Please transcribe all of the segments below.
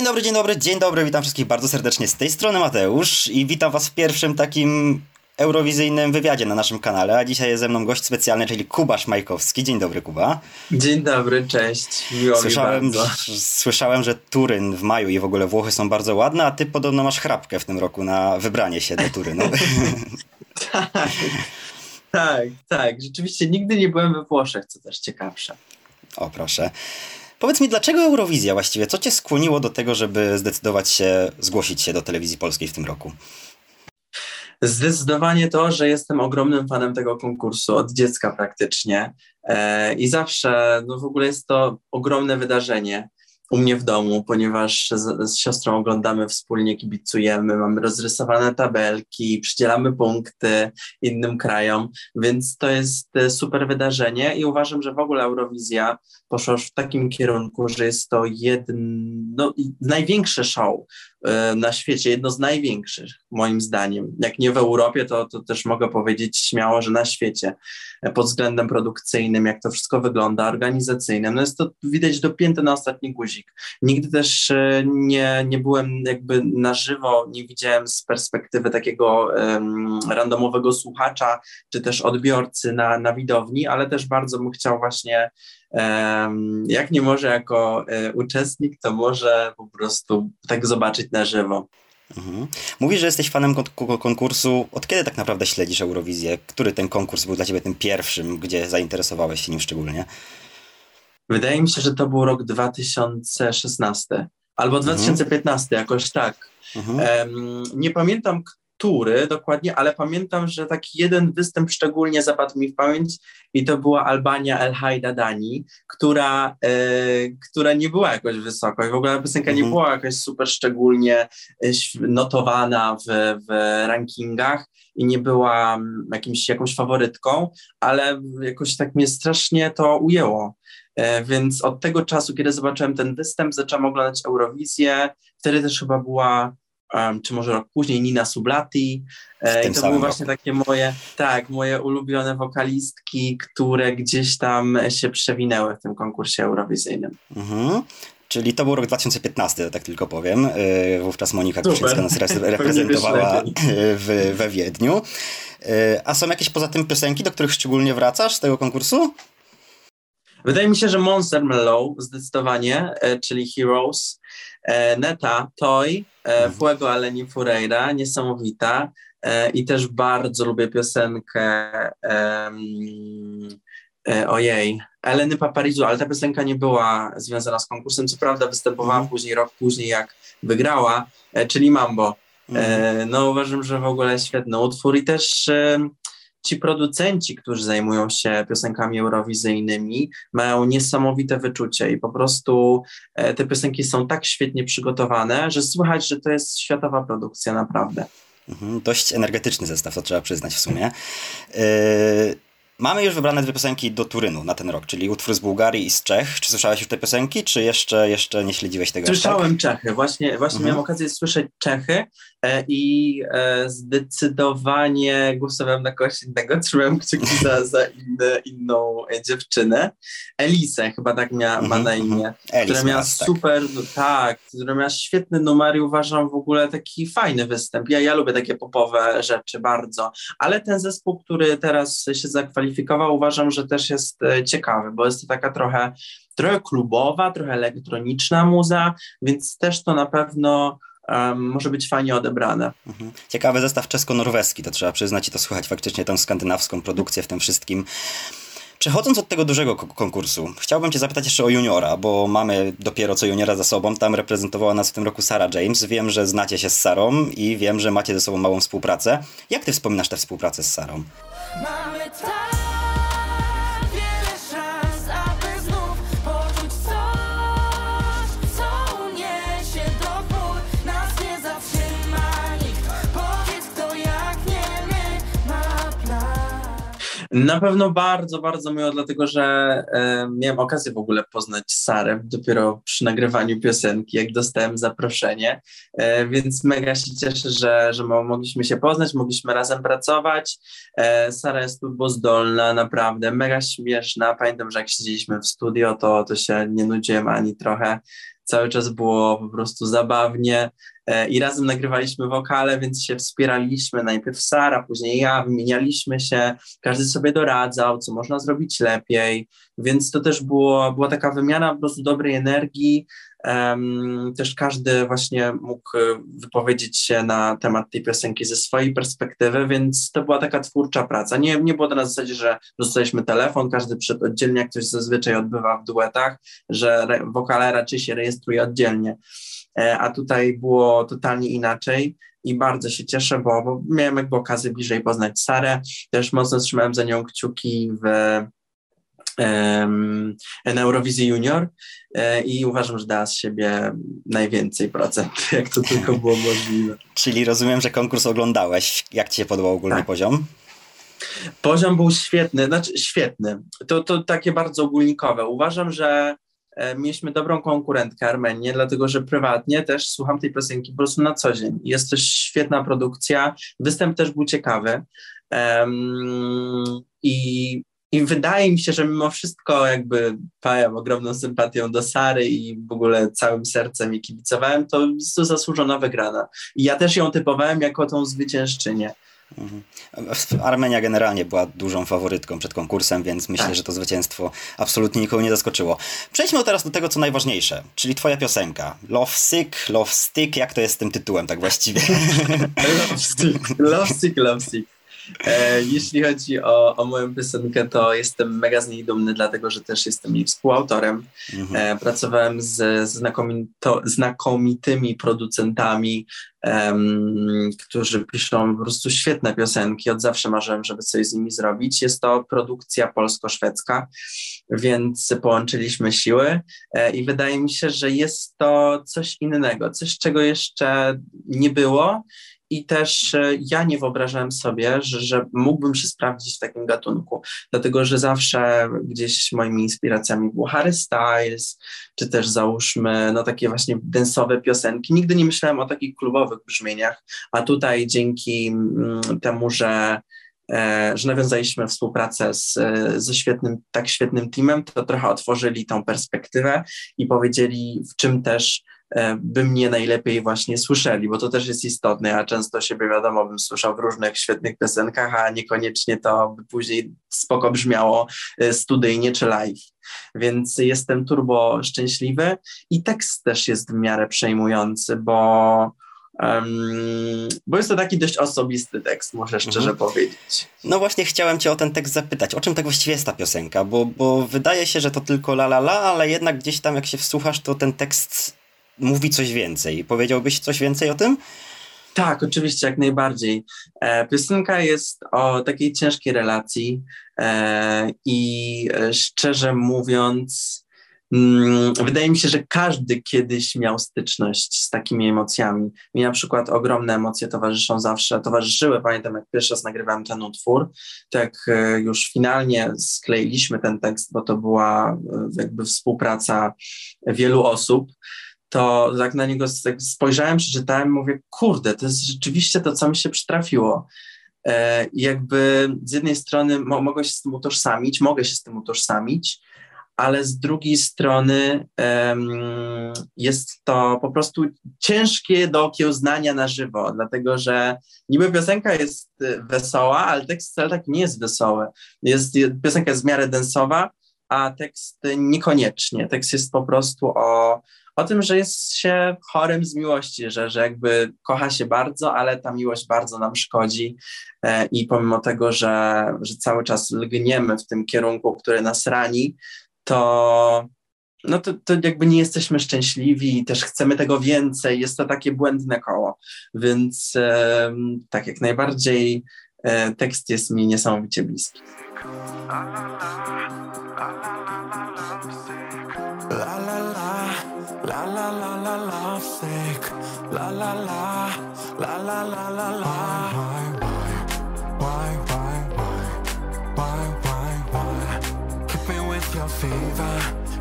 Dzień dobry, dzień dobry, dzień dobry, witam wszystkich bardzo serdecznie z tej strony Mateusz i witam was w pierwszym takim eurowizyjnym wywiadzie na naszym kanale, a dzisiaj jest ze mną gość specjalny, czyli Kuba Szmajkowski. Dzień dobry, Kuba. Dzień dobry, cześć. Miło słyszałem, mi bardzo. Słyszałem, że Turyn w maju i w ogóle Włochy są bardzo ładne, a ty podobno masz chrapkę w tym roku na wybranie się do Turynu. tak, tak, tak. Rzeczywiście nigdy nie byłem we Włoszech, co też ciekawsze. O, proszę. Powiedz mi, dlaczego Eurowizja właściwie? Co cię skłoniło do tego, żeby zdecydować się zgłosić się do telewizji polskiej w tym roku? Zdecydowanie to, że jestem ogromnym fanem tego konkursu od dziecka praktycznie e, i zawsze, no w ogóle jest to ogromne wydarzenie u mnie w domu, ponieważ z, z, siostrą oglądamy wspólnie, kibicujemy, mamy rozrysowane tabelki, przydzielamy punkty innym krajom, więc to jest e, super wydarzenie i uważam, że w ogóle Eurowizja poszła w takim kierunku, że jest to jedno, największe show na świecie, jedno z największych moim zdaniem. Jak nie w Europie, to, to też mogę powiedzieć śmiało, że na świecie e, pod względem produkcyjnym, jak to wszystko wygląda, organizacyjnym. No jest to widać dopięte na ostatni guzik. Nigdy też e, nie, nie byłem jakby na żywo, nie widziałem z perspektywy takiego um, randomowego słuchacza, czy też odbiorcy na, na widowni, ale też bardzo bym chciał właśnie jak nie może jako e, uczestnik, to może po prostu tak zobaczyć na żywo. Mhm. Mówisz, że jesteś fanem konkursu. Od kiedy tak naprawdę śledzisz Eurowizję? Który ten konkurs był dla ciebie tym pierwszym, gdzie zainteresowałeś się nim szczególnie? Wydaje mi się, że to był rok 2016 albo 2015, mhm. jakoś tak. Mhm. Um, nie pamiętam, który dokładnie, ale pamiętam, że taki jeden występ szczególnie zapadł mi w pamięć i to była Albania El Haida Dani, która, e, która nie była jakoś wysoko i w ogóle piosenka nie mhm. była jakoś super szczególnie e, notowana w, w rankingach i nie była mm, jakimś, jakąś faworytką, ale jakoś tak mnie strasznie to ujęło. E, więc od tego czasu, kiedy zobaczyłem ten występ, zacząłem oglądać Eurowizję. Wtedy też chyba była um, czy może rok później Nina Sublati. E, I to były właśnie roku. takie moje, tak, moje ulubione wokalistki, które gdzieś tam się przewinęły w tym konkursie eurowizyjnym. Mhm. Czyli to był rok 2015, tak tylko powiem. E, wówczas Monika Kruszyńska nas reprezentowała w, we Wiedniu. E, a są jakieś poza tym piosenki, do których szczególnie wracasz z tego konkursu? Wydaje mi się, że Monster Mellow zdecydowanie, e, czyli Heroes, Neta, Toy, mhm. Fuego Aleni Fureira, niesamowita i też bardzo lubię piosenkę um, ojej, Eleny Paparizu, ale ta piosenka nie była związana z konkursem, co prawda występowała mm. później, rok później jak wygrała, czyli Mambo. Mm. No uważam, że w ogóle świetny utwór i też ci producenci, którzy zajmują się piosenkami eurowizyjnymi, mają niesamowite wyczucie i po prostu e, te piosenki są tak świetnie przygotowane, że słychać, że to jest światowa produkcja naprawdę. Mhm, dość energetyczny zestaw, to trzeba przyznać w sumie. Yy Mamy już wybrane dwie piosenki do Turynu na ten rok, czyli utwór z Bułgarii i z Czech. Czy słyszałeś już te piosenki, czy jeszcze, jeszcze nie śledziłeś tego? Słyszałem tak? Czechy, właśnie, właśnie mhm. miałem okazję słyszeć Czechy e, i e, zdecydowanie głosowałem na kogoś innego, trzymałem kciuki za, za inne, inną e, dziewczynę. Elisę chyba tak mia, mhm. ma na imię, Elis która miała tak. super, tak. tak, która miała świetny numer i uważam w ogóle taki fajny występ. Ja, ja lubię takie popowe rzeczy bardzo, ale ten zespół, który teraz się zakwalifikował uważam, że też jest e, ciekawy, bo jest to taka trochę, trochę klubowa, trochę elektroniczna muza, więc też to na pewno um, może być fajnie odebrane. Mhm. Ciekawy zestaw czesko-norweski, to trzeba przyznać i to słychać faktycznie tą skandynawską produkcję w tym wszystkim. Przechodząc od tego dużego konkursu, chciałbym Cię zapytać jeszcze o juniora, bo mamy dopiero co juniora za sobą. Tam reprezentowała nas w tym roku Sarah James. Wiem, że znacie się z Sarą i wiem, że macie ze sobą małą współpracę. Jak Ty wspominasz tę współpracę z Sarą? Mamy tak Na pewno bardzo, bardzo miło, dlatego że e, miałem okazję w ogóle poznać Sarę dopiero przy nagrywaniu piosenki, jak dostałem zaproszenie, e, więc mega się cieszę, że, że mogliśmy się poznać, mogliśmy razem pracować. E, Sara jest zdolna, naprawdę mega śmieszna. Pamiętam, że jak siedzieliśmy w studio, to, to się nie nudziłem ani trochę cały czas było po prostu zabawnie i razem nagrywaliśmy wokale, więc się wspieraliśmy, najpierw Sara, później ja, wymienialiśmy się, każdy sobie doradzał, co można zrobić lepiej, więc to też było, była taka wymiana po prostu dobrej energii, Um, też każdy właśnie mógł wypowiedzieć się na temat tej piosenki ze swojej perspektywy, więc to była taka twórcza praca. Nie, nie było to na zasadzie, że dostaliśmy telefon, każdy przed oddzielnie, jak się zazwyczaj odbywa w duetach, że wokale raczej się rejestruje oddzielnie. E, a tutaj było totalnie inaczej i bardzo się cieszę, bo, bo miałem jakby okazję bliżej poznać Sarę. Też mocno trzymałem za nią kciuki w na Eurowizji Junior e, i uważam, że dała z siebie najwięcej procent, jak to tylko było możliwe. Czyli rozumiem, że konkurs oglądałeś. Jak ci się podobał ogólny tak. poziom? Poziom był świetny, znaczy świetny. To, to takie bardzo ogólnikowe. Uważam, że mieliśmy dobrą konkurentkę Armenię, dlatego że prywatnie też słucham tej piosenki po prostu na co dzień. Jest to świetna produkcja, występ też był ciekawy. Um, I i wydaje mi się, że mimo wszystko jakby pałem ogromną sympatią do Sary i w ogóle całym sercem i kibicowałem, to jest to zasłużona wygrana. I ja też ją typowałem jako tą zwyciężczynię. Mhm. Armenia generalnie była dużą faworytką przed konkursem, więc myślę, tak. że to zwycięstwo absolutnie nikogo nie zaskoczyło. Przejdźmy teraz do tego, co najważniejsze, czyli twoja piosenka. Love Sick, Love Stick, jak to jest z tym tytułem tak właściwie? love Stick, Love Sick, Love Stick. E, jeśli chodzi o, o moją piosenkę, to jestem mega z niej dumny, dlatego że też jestem jej współautorem. Mhm. E, pracowałem z znakomito, znakomitymi producentami, um, którzy piszą po prostu świetne piosenki. Od zawsze marzyłem, żeby coś z nimi zrobić. Jest to produkcja polsko-szwedzka, więc połączyliśmy siły e, i wydaje mi się, że jest to coś innego, coś, czego jeszcze nie było i też e, ja nie wyobrażałem sobie, że, że mógłbym się sprawdzić w takim gatunku, dlatego że zawsze gdzieś moimi inspiracjami był Harry Styles, czy też załóżmy no takie właśnie densowe piosenki. Nigdy nie myślałem o takich klubowych brzmieniach, a tutaj dzięki mm, temu, że e, że nawiązaliśmy współpracę z, ze świetnym, tak świetnym teamem, to trochę otworzyli tą perspektywę i powiedzieli, w czym też E, by mnie najlepiej właśnie słyszeli, bo to też jest istotne. Ja często siebie, wiadomo, bym słyszał w różnych świetnych piosenkach, a niekoniecznie to by później spoko brzmiało e, studyjnie czy live. Więc jestem turbo szczęśliwy i tekst też jest w miarę przejmujący, bo Um, bo jest to taki dość osobisty tekst, muszę szczerze mhm. powiedzieć. No właśnie chciałem cię o ten tekst zapytać. O czym tak właściwie jest ta piosenka? Bo, bo wydaje się, że to tylko la la la, ale jednak gdzieś tam jak się wsłuchasz, to ten tekst mówi coś więcej. Powiedziałbyś coś więcej o tym? Tak, oczywiście, jak najbardziej. E, piosenka jest o takiej ciężkiej relacji e, i e, szczerze mówiąc, mm, wydaje mi się, że każdy kiedyś miał styczność z takimi emocjami. Mi na przykład ogromne emocje towarzyszą zawsze, towarzyszyły. Pamiętam, jak pierwszy raz nagrywałem ten utwór, tak już finalnie skleiliśmy ten tekst, bo to była jakby współpraca wielu osób to tak na niego tak spojrzałem, przeczytałem, mówię, kurde, to jest rzeczywiście to, co mi się przytrafiło. E, jakby z jednej strony mo mogę się z tym utożsamić, mogę się z tym utożsamić, ale z drugiej strony jest to po prostu ciężkie do okiełznania na żywo, dlatego że niby piosenka jest wesoła, ale tekst wcale tak nie jest wesoły. Jest, piosenka jest w miarę densowa, a tekst niekoniecznie. Tekst jest po prostu o o tym, że jest się chorym z miłości, że, że jakby kocha się bardzo, ale ta miłość bardzo nam szkodzi e, i pomimo tego, że, że cały czas lgniemy w tym kierunku, który nas rani, to no to, to jakby nie jesteśmy szczęśliwi i też chcemy tego więcej. Jest to takie błędne koło. Więc e, tak jak najbardziej e, tekst jest mi niesamowicie bliski. La la la sick. La la la la la la la la. Why why why why why why why why? Keep me with your fever.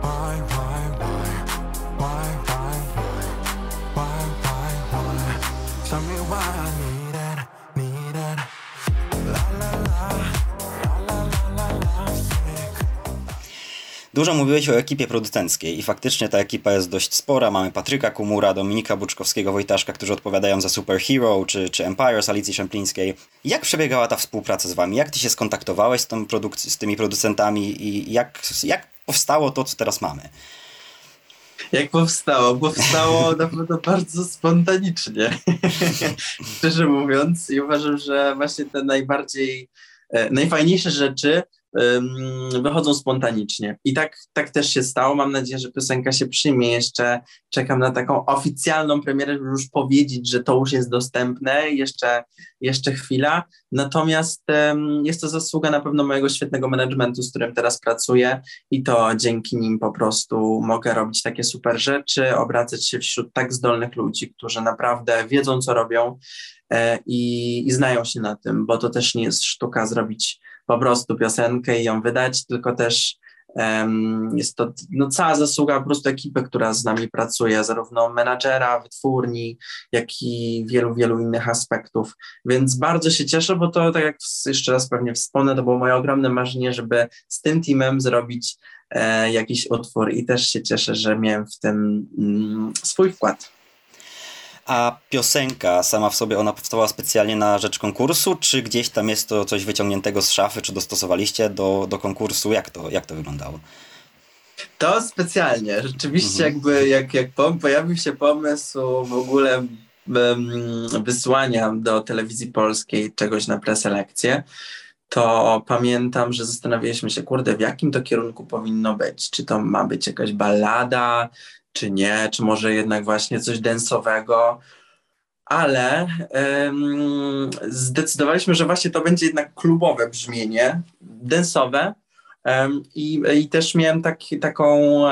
Why why why why why why why why? why Tell me why I need Dużo mówiłeś o ekipie producenckiej i faktycznie ta ekipa jest dość spora. Mamy Patryka Kumura, Dominika Buczkowskiego, Wojtaszka, którzy odpowiadają za Superhero czy, czy Empire z Alicji Szemplińskiej. Jak przebiegała ta współpraca z wami? Jak ty się skontaktowałeś z, tą produk- z tymi producentami i jak, jak powstało to, co teraz mamy? Jak powstało? Powstało naprawdę bardzo spontanicznie, szczerze mówiąc. I uważam, że właśnie te najbardziej, e, najfajniejsze rzeczy wychodzą spontanicznie. I tak, tak też się stało. Mam nadzieję, że piosenka się przyjmie. Jeszcze czekam na taką oficjalną premierę, żeby już powiedzieć, że to już jest dostępne. Jeszcze, jeszcze chwila. Natomiast um, jest to zasługa na pewno mojego świetnego managementu, z którym teraz pracuję i to dzięki nim po prostu mogę robić takie super rzeczy, obracać się wśród tak zdolnych ludzi, którzy naprawdę wiedzą, co robią i, i znają się na tym, bo to też nie jest sztuka zrobić po prostu piosenkę i ją wydać, tylko też um, jest to no, cała zasługa po prostu ekipy, która z nami pracuje, zarówno menadżera, wytwórni, jak i wielu, wielu innych aspektów. Więc bardzo się cieszę, bo to, tak jak jeszcze raz pewnie wspomnę, to było moje ogromne marzenie, żeby z tym teamem zrobić e, jakiś utwór i też się cieszę, że miałem w tym mm, swój wkład. A piosenka sama w sobie, ona powstała specjalnie na rzecz konkursu, czy gdzieś tam jest to coś wyciągniętego z szafy, czy dostosowaliście do, do konkursu? Jak to, jak to wyglądało? To specjalnie. Rzeczywiście mhm. jakby jak, jak pojawił się pomysł w ogóle wysłania do telewizji polskiej czegoś na preselekcję, to pamiętam, że zastanawialiśmy się, kurde, w jakim to kierunku powinno być. Czy to ma być jakaś ballada, czy nie, czy może jednak właśnie coś densowego, ale um, zdecydowaliśmy, że właśnie to będzie jednak klubowe brzmienie, densowe. I, I też miałem taki, taką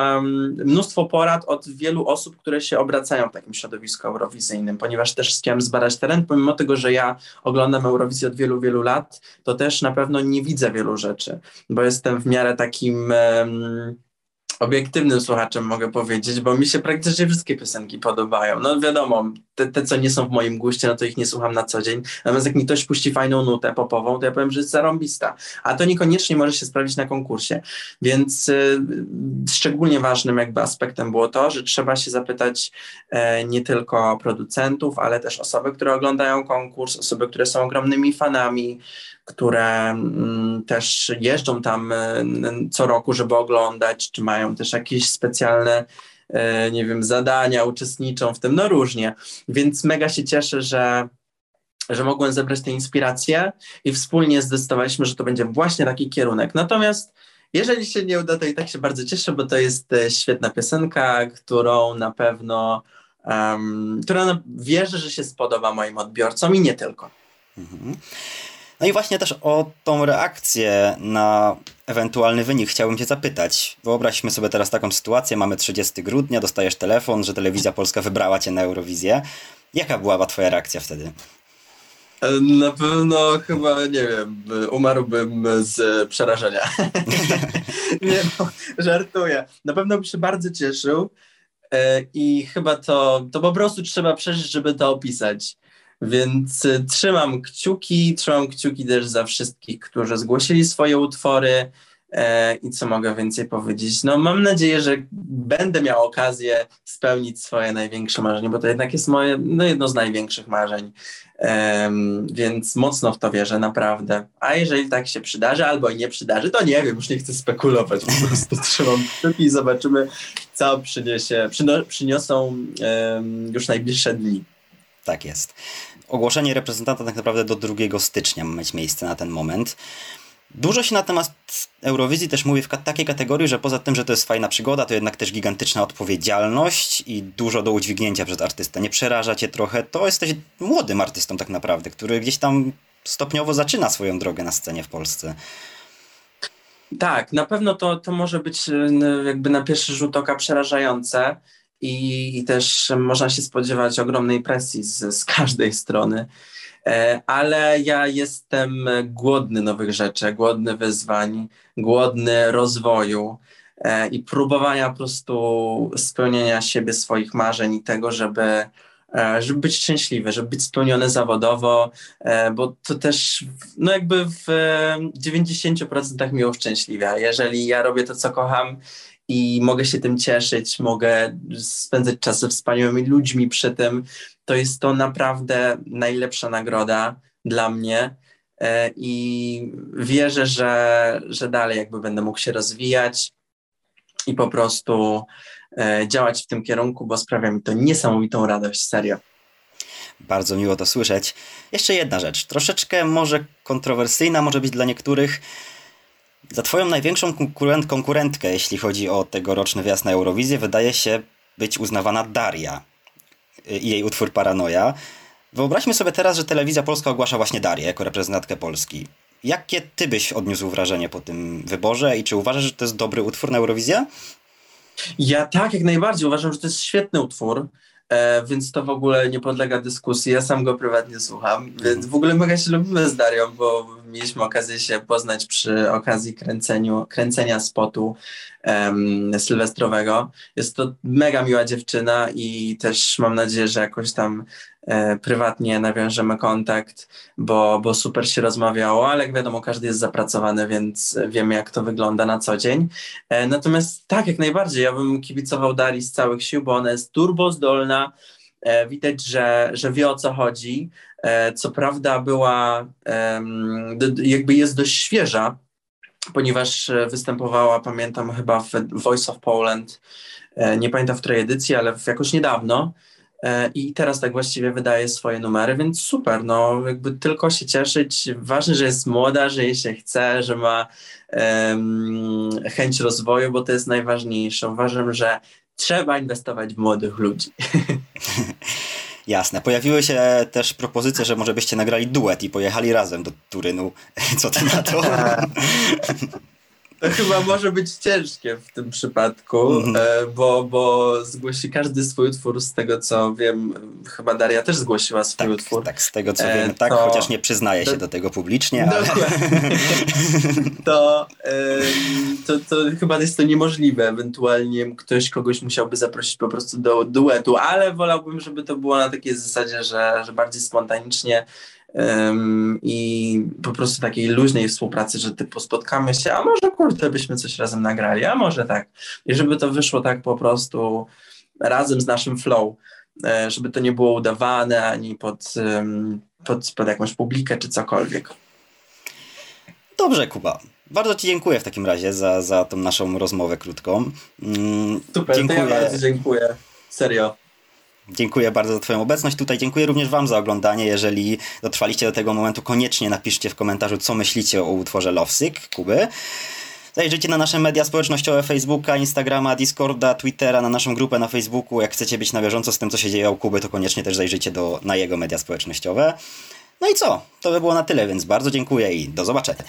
mnóstwo porad od wielu osób, które się obracają w takim środowisku eurowizyjnym, ponieważ też chciałem zbadać teren, pomimo tego, że ja oglądam Eurowizję od wielu, wielu lat, to też na pewno nie widzę wielu rzeczy, bo jestem w miarę takim obiektywnym słuchaczem mogę powiedzieć, bo mi się praktycznie wszystkie piosenki podobają. No wiadomo, te, te, co nie są w moim guście, no to ich nie słucham na co dzień. Natomiast jak mi ktoś puści fajną nutę popową, to ja powiem, że jest zarąbista. A to niekoniecznie może się sprawdzić na konkursie. Więc y, szczególnie ważnym jakby aspektem było to, że trzeba się zapytać e, nie tylko producentów, ale też osoby, które oglądają konkurs, osoby, które są ogromnymi fanami, które mm, też jeżdżą tam e, co roku, żeby oglądać, czy mają też jakieś specjalne e, nie wiem, zadania, uczestniczą w tym, no różnie. Więc mega się cieszę, że, że mogłem zebrać te inspiracje i wspólnie zdecydowaliśmy, że to będzie właśnie taki kierunek. Natomiast jeżeli się nie uda, to i tak się bardzo cieszę, bo to jest e, świetna piosenka, którą na pewno, um, która wierzę, że się spodoba moim odbiorcom i nie tylko. Mhm. No i właśnie też o tą reakcję na ewentualny wynik chciałbym Cię zapytać. Wyobraźmy sobie teraz taką sytuację, mamy 30 grudnia, dostajesz telefon, że Telewizja Polska wybrała Cię na Eurowizję. Jaka była Twoja reakcja wtedy? Na pewno chyba, nie wiem, umarłbym z przerażenia. nie no, żartuję. Na pewno bym się bardzo cieszył e, i chyba to, to po prostu trzeba przeżyć, żeby to opisać. Więc y, trzymam kciuki, trzymam kciuki też za wszystkich, którzy zgłosili swoje utwory. E, I co mogę więcej powiedzieć? No, mam nadzieję, że będę miał okazję spełnić swoje największe marzenie, bo to jednak jest moje, no, jedno z największych marzeń. Um, więc mocno w to wierzę, naprawdę. A jeżeli tak się przydarzy, albo nie przydarzy, to nie wiem, już nie chcę spekulować. Po prostu trzymam kciuki i zobaczymy, co przyniesie, przyniosą um, już najbliższe dni. Tak jest ogłoszenie reprezentanta tak naprawdę do 2 stycznia ma mieć miejsce na ten moment. Dużo się na temat Eurowizji też mówi w takiej kategorii, że poza tym, że to jest fajna przygoda, to jednak też gigantyczna odpowiedzialność i dużo do udźwignięcia przez artystę. Nie przeraża cię trochę? To jesteś młodym artystą tak naprawdę, który gdzieś tam stopniowo zaczyna swoją drogę na scenie w Polsce. Tak, na pewno to, to może być jakby na pierwszy rzut oka przerażające i, i też można się spodziewać ogromnej presji z, z każdej strony. E, ale ja jestem głodny nowych rzeczy, głodny wyzwań, głodny rozwoju e, i próbowania po prostu spełnienia siebie, swoich marzeń i tego, żeby e, żeby być szczęśliwy, żeby być spełniony zawodowo, bo to też no jakby w 90% mnie uszczęśliwia. Jeżeli ja robię to, co kocham i mogę się tym cieszyć, mogę spędzać czas ze wspaniałymi ludźmi przy tym, to jest to naprawdę najlepsza nagroda dla mnie e, i wierzę, że, że dalej jakby będę mógł się rozwijać i po prostu e, działać w tym kierunku, bo sprawia mi to niesamowitą radość, serio. Bardzo miło to słyszeć. Jeszcze jedna rzecz, troszeczkę może kontrowersyjna, może być dla niektórych. Za twoją największą konkurent, konkurentkę, jeśli chodzi o tegoroczny wjazd na Eurowizję, wydaje się być uznawana Daria i jej utwór Paranoja. Wyobraźmy sobie teraz, że telewizja polska ogłasza właśnie Darię jako reprezentantkę Polski. Jakie ty byś odniósł wrażenie po tym wyborze i czy uważasz, że to jest dobry utwór na Eurowizję? Ja tak, jak najbardziej. Uważam, że to jest świetny utwór. E, więc to w ogóle nie podlega dyskusji. Ja sam go prywatnie słucham, więc w ogóle mega się lubimy z Darią, bo mieliśmy okazję się poznać przy okazji kręceniu, kręcenia spotu um, sylwestrowego. Jest to mega miła dziewczyna i też mam nadzieję, że jakoś tam e, prywatnie nawiążemy kontakt, bo, bo super się rozmawiało, ale jak wiadomo, każdy jest zapracowany, więc wiemy, jak to wygląda na co dzień. E, natomiast tak, jak najbardziej, ja bym kibicował Darii z całych sił, bo ona jest turbo zdolna, e, widać, że, że wie o co chodzi. E, co prawda była, jakby jest dość świeża, ponieważ e, występowała, pamiętam chyba w Voice of Poland, e, nie pamiętam w której edycji, ale jakoś niedawno i teraz tak właściwie wydaje swoje numery, więc super, no jakby tylko się cieszyć. Ważne, że jest młoda, że jej się chce, że ma um, chęć rozwoju, bo to jest najważniejsze. Uważam, że trzeba inwestować w młodych ludzi. Jasne. Pojawiły się też propozycje, że może byście nagrali duet i pojechali razem do Turynu. Co ty na to? To chyba może być ciężkie w tym przypadku, mm. bo, bo zgłosi każdy swój utwór, z tego co wiem, chyba Daria też zgłosiła swój tak, utwór. Tak, z tego co e, wiem, tak, to... chociaż nie przyznaje się do tego publicznie. Ale... to, to, to chyba jest to niemożliwe. Ewentualnie ktoś kogoś musiałby zaprosić po prostu do duetu, ale wolałbym, żeby to było na takiej zasadzie, że, że bardziej spontanicznie i po prostu takiej luźnej współpracy, że typu spotkamy się, a może kurde byśmy coś razem nagrali, a może tak. I żeby to wyszło tak po prostu razem z naszym flow, e, żeby to nie było udawane ani pod, pod, pod jakąś publikę czy cokolwiek. Dobrze, Kuba. Bardzo Ci dziękuję w takim razie za, za tą naszą rozmowę krótką. Mm, Super, dziękuję. ja bardzo dziękuję. Serio. Dziękuję bardzo za Twoją obecność tutaj. Dziękuję również Wam za oglądanie. Jeżeli dotrwaliście do tego momentu, koniecznie napiszcie w komentarzu, co myślicie o utworze Lovesick Kuby. Zajrzyjcie na nasze media społecznościowe Facebooka, Instagrama, Discorda, Twittera, na naszą grupę na Facebooku. Jak chcecie być na bieżąco z tym, co się dzieje u Kuby, to koniecznie też zajrzyjcie do, na jego media społecznościowe. No i co? To by było na tyle, więc bardzo dziękuję i do zobaczenia.